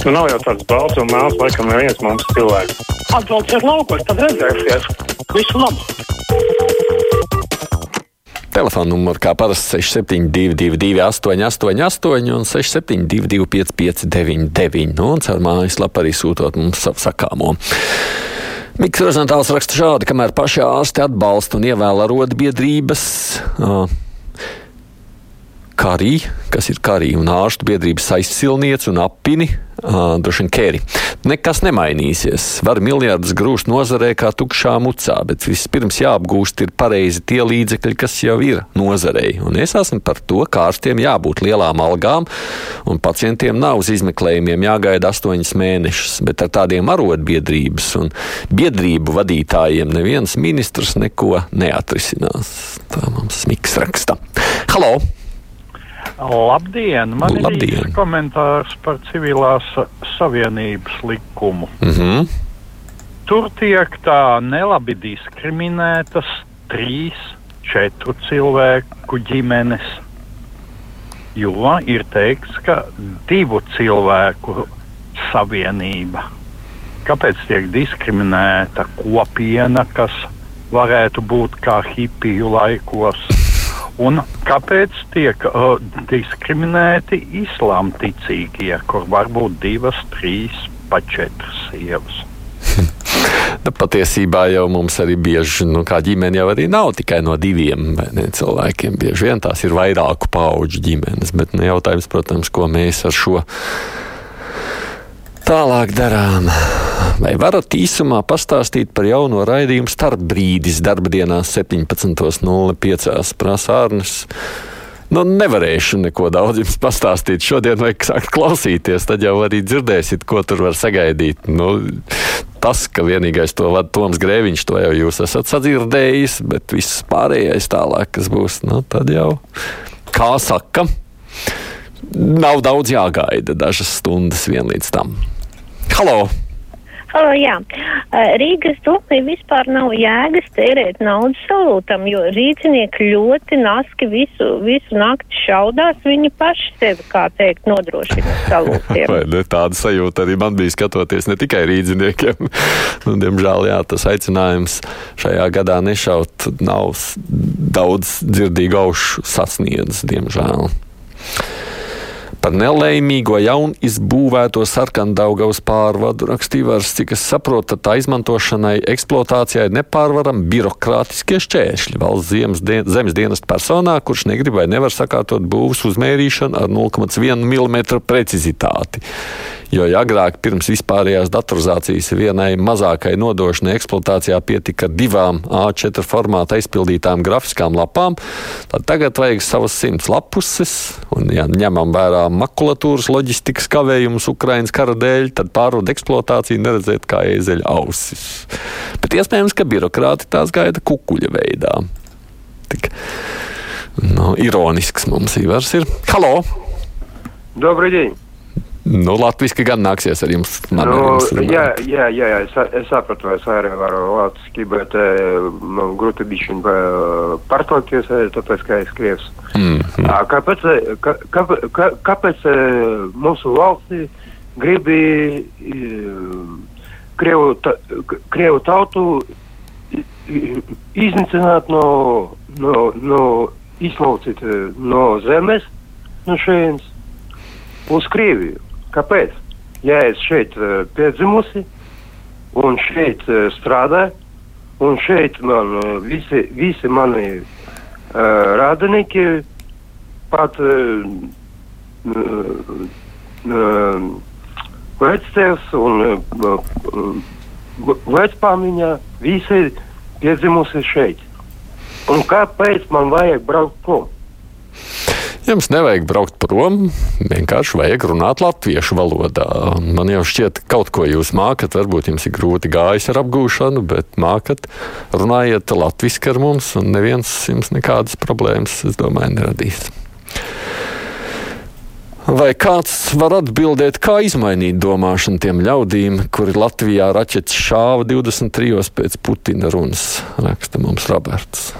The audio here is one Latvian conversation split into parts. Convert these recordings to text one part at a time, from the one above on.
Nu, nav jau tāds balts un mēls, laikam, neviens mums cilvēks. Atbrauciet laukos, tad redzēsiet. Visu labu! Telefona numurs kā parasti 6722, 888, un 672, 559, nu, un caur mājaslapu arī sūtot mums savu sakāmo. Mikls Rozentāls raksta šādi, kamēr paši ārsti atbalsta un ievēl arotbiedrības. Uh, Karī, kas ir Karī un ārstu biedrības aizsilniece un apini, uh, droši vien kēri. Nekas nemainīsies. Var miljardus grūst nozarē kā tukšā mucā, bet vispirms jāapgūst ir pareizi tie līdzekļi, kas jau ir nozarei. Un es esmu par to, ka ārstiem jābūt lielām algām, un pacientiem nav uz izmeklējumiem jāgaida astoņus mēnešus, bet ar tādiem arotbiedrības un biedrību vadītājiem neviens ministrs neko neatrisinās. Tā mums smiks raksta. Halo! Labdien! Man Labdien. ir komentārs par civilās savienības likumu. Mm -hmm. Tur tiek tā nelabi diskriminētas trīs, četru cilvēku ģimenes. Jo ir teikts, ka divu cilvēku savienība. Kāpēc tiek diskriminēta kopiena, kas varētu būt kā hipiju laikos? Un kāpēc tiek uh, diskriminēti islāma ticīgie, kur var būt divas, trīs, pat četras sievas? Nu, patiesībā jau mums arī bieži, nu, kā ģimene jau arī nav tikai no diviem ne, cilvēkiem. Bieži vien tās ir vairāku pauģu ģimenes, bet nu, jautājums, protams, ko mēs ar šo tālāk darām. Vai varat īsumā pastāstīt par jauno raidījumu starpbrīdis darba dienās 17.05. prasa Ārnes? Nu, nevarēšu neko daudz jums pastāstīt. Šodien vajag sākt klausīties, tad jau arī dzirdēsiet, ko tur var sagaidīt. Nu, tas, ka vienīgais to vada Toms Grēviņš, to jau jūs esat sadzirdējis, bet viss pārējais tālāk, kas būs, nu, tad jau, kā saka, nav daudz jāgaida, dažas stundas vien līdz tam. Halo! Halo, jā. Rīgas domē vispār nav jēgas tērēt naudu salūtam, jo rīcinieki ļoti naski visu, visu nakti šaudās, viņi paši sevi, kā teikt, nodrošina salūtiem. Vai ne tāda sajūta arī man bija skatoties ne tikai rīdziniekiem. nu, diemžēl, jā, tas aicinājums šajā gadā nešaut nav daudz dzirdīgu aušu sasniedzis, diemžēl. Par nelēmīgo jaunu izbūvēto sarkandaugavas pārvadu rakstīja vairs, cik es saprotu, tā izmantošanai eksploatācijai ir nepārvarami birokrātiskie šķēršļi. Valsts dien, zemes dienas personā, kurš negrib vai nevar sakārtot būvs uzmērīšanu ar 0,1 mm precizitāti. Jo ja agrāk pirms vispārējās datorizācijas vienai mazākai nodošanai eksploatācijā pietika ar divām A4 formāta aizpildītām grafiskām lapām, tad tagad vajag savas simts lapuses, un ja ņemam vērā makulatūras loģistikas kavējumus Ukrainas kara dēļ, tad pārvadu eksploatāciju neredzēt kā ēzeļa ausis. Bet iespējams, ka birokrāti tās gaida kukuļa veidā. Tik, nu, ironisks mums īvars ir. Halo! Добрый день. Nu, Latvijas gan nāksies ar jums. man ar Nu, jums runāt. jā, jā, jā, jā, es, es sapratu, es arī varu latviski, bet e, man grūti bija pārslēgties, e, tāpēc, ka es krievs. Mm. A, Kāpēc, kā, kā, kā, kāpēc mūsu valstī gribi e, Krievu, ta, Krievu tautu iznīcināt no, no, no izlaucīt no zemes, no šejienes uz Krieviju? Kāpēc? Ja es šeit uh, piedzimusi un šeit uh, strādāju, un šeit man uh, visi, visi mani uh, radinieki, pat uh, uh, vectēvs un uh, uh, vecpāmiņa, visi piedzimusi šeit. Un kāpēc man vajag braukt prom? Jums nevajag braukt prom, vienkārši vajag runāt latviešu valodā. Man jau šķiet, ka kaut ko jūs mākat, varbūt jums ir grūti gājis ar apgūšanu, bet mākat, runājiet latviešu ar mums, un neviens jums nekādas problēmas, es domāju, neradīs. Vai kāds var atbildēt, kā izmainīt domāšanu tiem ļaudīm, kuri Latvijā raķetes šāva 23. pēc Putina runas, raksta mums Roberts.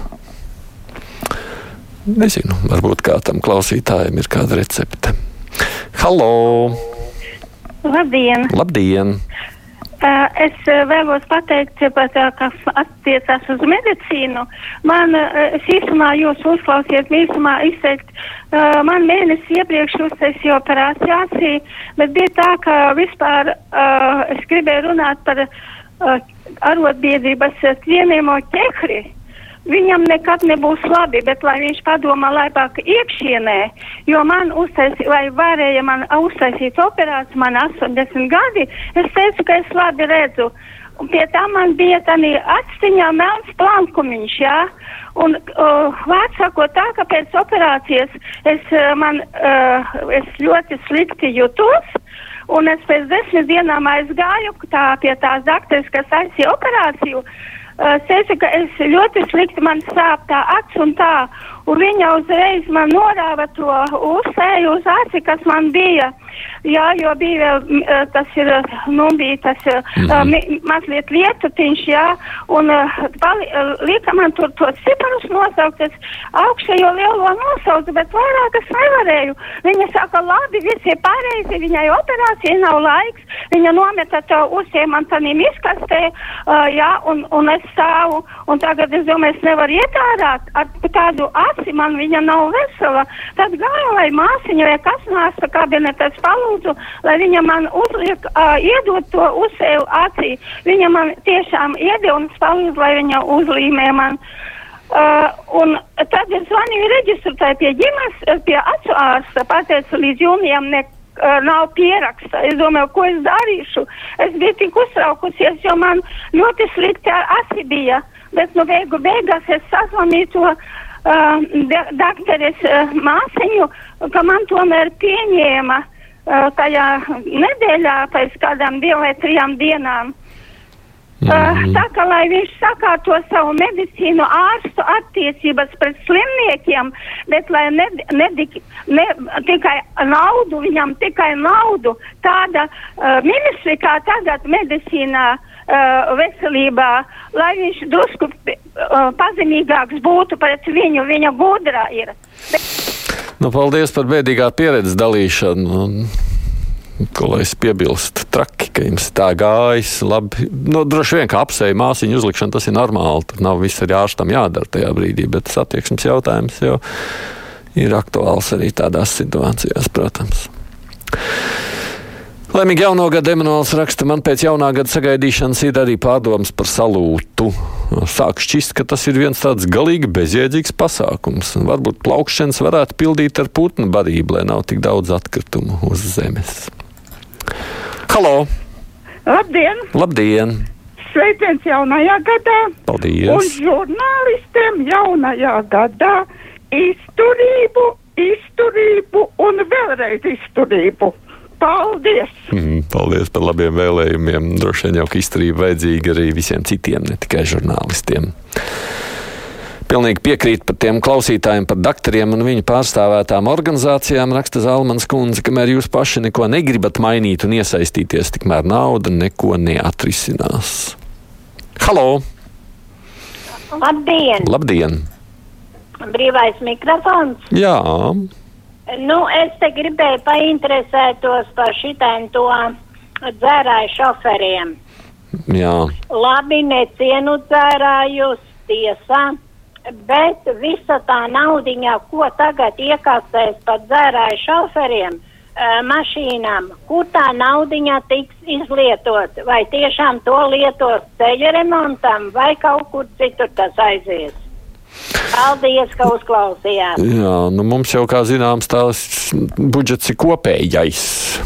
Nezinu, varbūt kādam klausītājam ir kāda recepte. Halo! Labdien! Labdien! Uh, es uh, vēlos pateikt tā, kas attiecās uz medicīnu. Man, uh, es īsumā jūs uzklausiet, īsumā izteikt, uh, man mēnesi iepriekš uztaisīja operāciju, bet bija tā, ka vispār uh, es gribēju runāt par uh, arotbiedrības cienījamo ķehri. Viņam nekad nebūs labi, bet lai viņš padomā labāk iekšienē, jo man uztaisīja, vai varēja man uztaisīt operāciju, man 80 gadi, es teicu, ka es labi redzu. Un pie tā man bija tādā atstiņā melns plankumiņš, jā. Un uh, vārds sakot tā, ka pēc operācijas es, uh, man, uh, es ļoti slikti jutos. Un es pēc desmit dienām aizgāju tā, pie tās dakteres, kas aizsīja operāciju. Uh, es teicu, ka es ļoti slikti man sāp tā acs un tā, un viņa uzreiz man norāva to uzsēju uz aci, kas man bija. Jā, jo bija vēl, tas ir, nu, bija tas mm -hmm. mazliet lietutiņš, jā, un pali, lika man tur tos ciparus nosaukt, es augšējo lielo nosaucu, bet vairāk es nevarēju. Viņa saka, labi, viss ir pareizi, viņai operācija nav laiks, viņa nometa to uzsēju man tanīm izkastē, uh, jā, un, un es stāvu, un tagad es domāju, es nevaru iet ārā ar tādu aci, man viņa nav vesela. Tad gāja, lai māsiņa vai kas nāca kabinetā, es palūdzu, lai viņa man uzliek, uh, iedod to uzsēju acī. Viņa man tiešām iedod un es palūdzu, lai viņa uzlīmē man. Uh, un tad es zvanīju reģistrētāju pie ģimenes, pie acu ārsta, pateicu, līdz jūnijam nekā nav pieraksta. Es domāju, ko es darīšu. Es biju tik uztraukusies, jo man ļoti slikti ar asi bija. Bet nu beigu beigās es sazvanīju to uh, dakteres uh, māsiņu, ka man tomēr pieņēma tajā nedēļā pēc kādām divām vai trijām dienām. Uh, tā kā lai viņš sakārto savu medicīnu, ārstu attiecības pret slimniekiem, bet lai ne, ne, ne tikai naudu, viņam tikai naudu, tāda uh, ministri kā tagad medicīnā, uh, veselībā, lai viņš drusku uh, pazemīgāks būtu pret viņu, viņa gudra ir. Bet... Nu, paldies par bēdīgā pieredzes dalīšanu. Ko lai es piebilstu, traki, ka jums tā gājis. Labi, nu, droši vien, ka apseja māsīņu uzlikšana tas ir normāli. Tur nav viss arī ārstam jādara tajā brīdī, bet satieksmes jautājums jau ir aktuāls arī tādās situācijās, protams. Laimīgi jauno gadu Emanuēls raksta, man pēc jaunā gada sagaidīšanas ir arī pārdomas par salūtu. Sāk šķist, ka tas ir viens tāds galīgi bezjēdzīgs pasākums. Varbūt plaukšanas varētu pildīt ar putnu barību, lai nav tik daudz atkritumu uz zemes. Halo! Labdien! Labdien! Sveiciens jaunajā gadā! Paldies! Un žurnālistiem jaunajā gadā izturību, izturību un vēlreiz izturību! Paldies! Mm, paldies par labiem vēlējumiem. Droši vien jau ka izturība vajadzīga arī visiem citiem, ne tikai žurnālistiem. Pilnīgi piekrīt par tiem klausītājiem, par doktoriem un viņu pārstāvētām organizācijām, raksta Zalmans kundze, kamēr jūs paši neko negribat mainīt un iesaistīties, tikmēr nauda neko neatrisinās. Halo! Labdien! Labdien! Brīvais mikrofons! Jā! Nu, es te gribēju painteresētos par šitiem to dzērāju šoferiem. Jā. Labi, necienu dzērājus tiesā, bet visa tā naudiņa, ko tagad iekasēs par dzērāju šoferiem, mašīnām, kur tā naudiņa tiks izlietot, vai tiešām to lietos ceļa remontam, vai kaut kur citur tas aizies. Paldies, ka uzklausījāt. Jā, nu mums jau, kā zināms, tās budžets ir kopējais.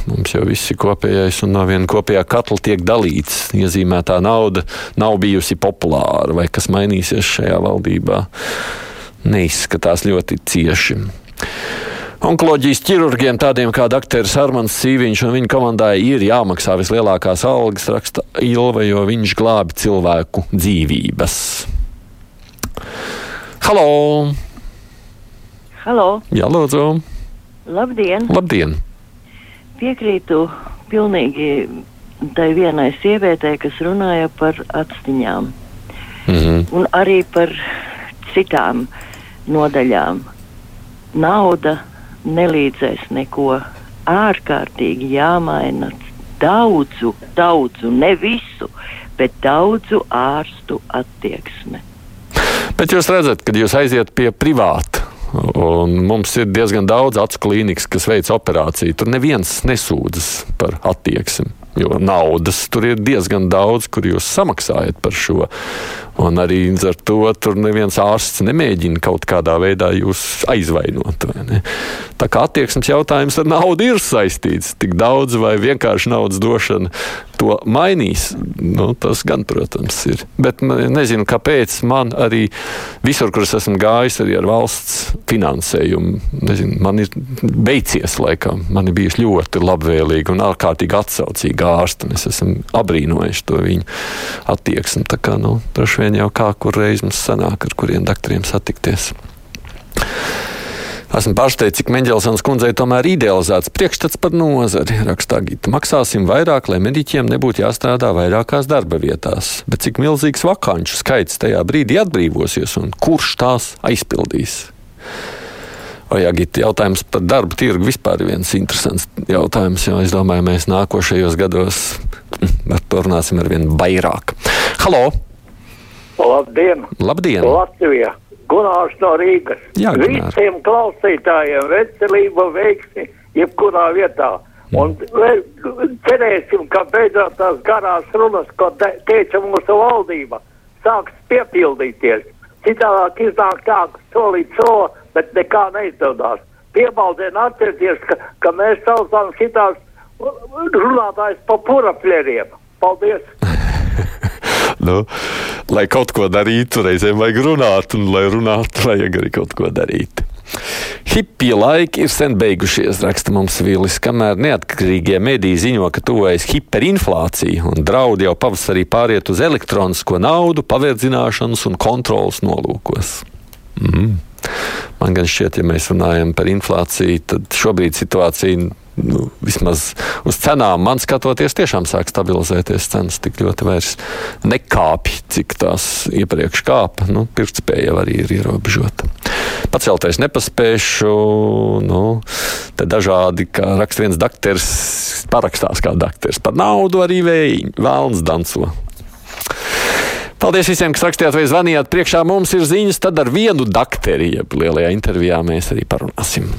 Mums jau viss ir kopējais, un no viena kopējā katla tiek dalīts. Iezīmētā nauda nav bijusi populāra, vai kas mainīsies šajā valdībā. Neizskatās ļoti cieši. Onkoloģijas ķirurgiem, tādiem kā dr. Armāns Sīviņš un viņa komandai, ir jāmaksā vislielākās algas, raksta Ilva, jo viņš glābi cilvēku dzīvības. Halo! Halo! Jā, lūdzu! Labdien! Labdien! Piekrītu pilnīgi tai vienai sievietei, kas runāja par atstiņām. Mm -hmm. Un arī par citām nodaļām. Nauda nelīdzēs neko ārkārtīgi jāmaina daudzu, daudzu, ne visu, bet daudzu ārstu attieksme. Bet jūs redzat, kad jūs aiziet pie privāta. Un mums ir diezgan daudz acu klīnikas, kas veic operāciju. Tur neviens nesūdzas par attieksmi. Jo naudas tur ir diezgan daudz, kur jūs samaksājat par šo. Un arī ar to tur neviens ārsts nemēģina kaut kādā veidā jūs aizvainot. Tā kā attieksmes jautājums ar naudu ir saistīts. Tik daudz vai vienkārši naudas došana to mainīs. Nu, tas gan, protams, ir. Bet nezinu, kāpēc man arī visur, kur es esmu gājis, arī ar valsts finansējumu, nezinu, man ir beidzies laikam. Man ir bijusi ļoti labvēlīga un ārkārtīgi atsaucīga ārsta. Es esmu abrīnojis to viņu attieksmi. Tā kā, nu, droši vien jau kā kur reiz mums sanāk, ar kuriem doktoriem satikties. Esmu pārsteigts, cik Mendelsons kundzei tomēr idealizēts priekšstats par nozari. Rakstā Gita. Maksāsim vairāk, lai mediķiem nebūtu jāstrādā vairākās darba vietās. Bet cik milzīgs vakanču skaits tajā brīdī atbrīvosies un kurš tās aizpildīs? O, jā, Gita, jautājums par darba tirgu vispār ir viens interesants jautājums, jo es domāju, mēs nākošajos gados par to runāsim ar vien vairāk. Halo! Labdien! Labdien! Latvijā! Gunārs no Rīgas. Jā, Gunār. Visiem klausītājiem veselība, veiksmi, jebkurā vietā. Un le- cerēsim, ka beidzot tās garās runas, ko te, teica mūsu valdība, sāks piepildīties. Citādāk iznāk tā, ka solīt solo, bet nekā neizdevās. Piebaldien atcerieties, ka, ka mēs saucam šitās runātājs pa purapļeriem. Paldies! Nu, lai kaut ko darītu, reizēm vajag runāt, un, lai runātu, vajag arī kaut ko darīt. Hipija laiki ir sen beigušies, raksta mums Vīlis, kamēr neatkarīgie mediji ziņo, ka tuvojas hiperinflācija un draudi jau pavasarī pāriet uz elektronisko naudu, paverdzināšanas un kontrolas nolūkos. Mm. Man gan šķiet, ja mēs runājam par inflāciju, tad šobrīd situācija nu, vismaz uz cenām, man skatoties, tiešām sāk stabilizēties. Cenas tik ļoti vairs nekāpj, cik tās iepriekš kāpa. Nu, Pirktspēja jau arī ir ierobežota. Paceltais nepaspēšu, nu, te dažādi, kā raksta viens dakteris, parakstās kā dakteris. Par naudu arī vēlns danco. Paldies visiem, kas rakstījāt vai zvanījāt. Priekšā mums ir ziņas, tad ar vienu dakteri, jeb lielajā intervijā mēs arī parunāsim.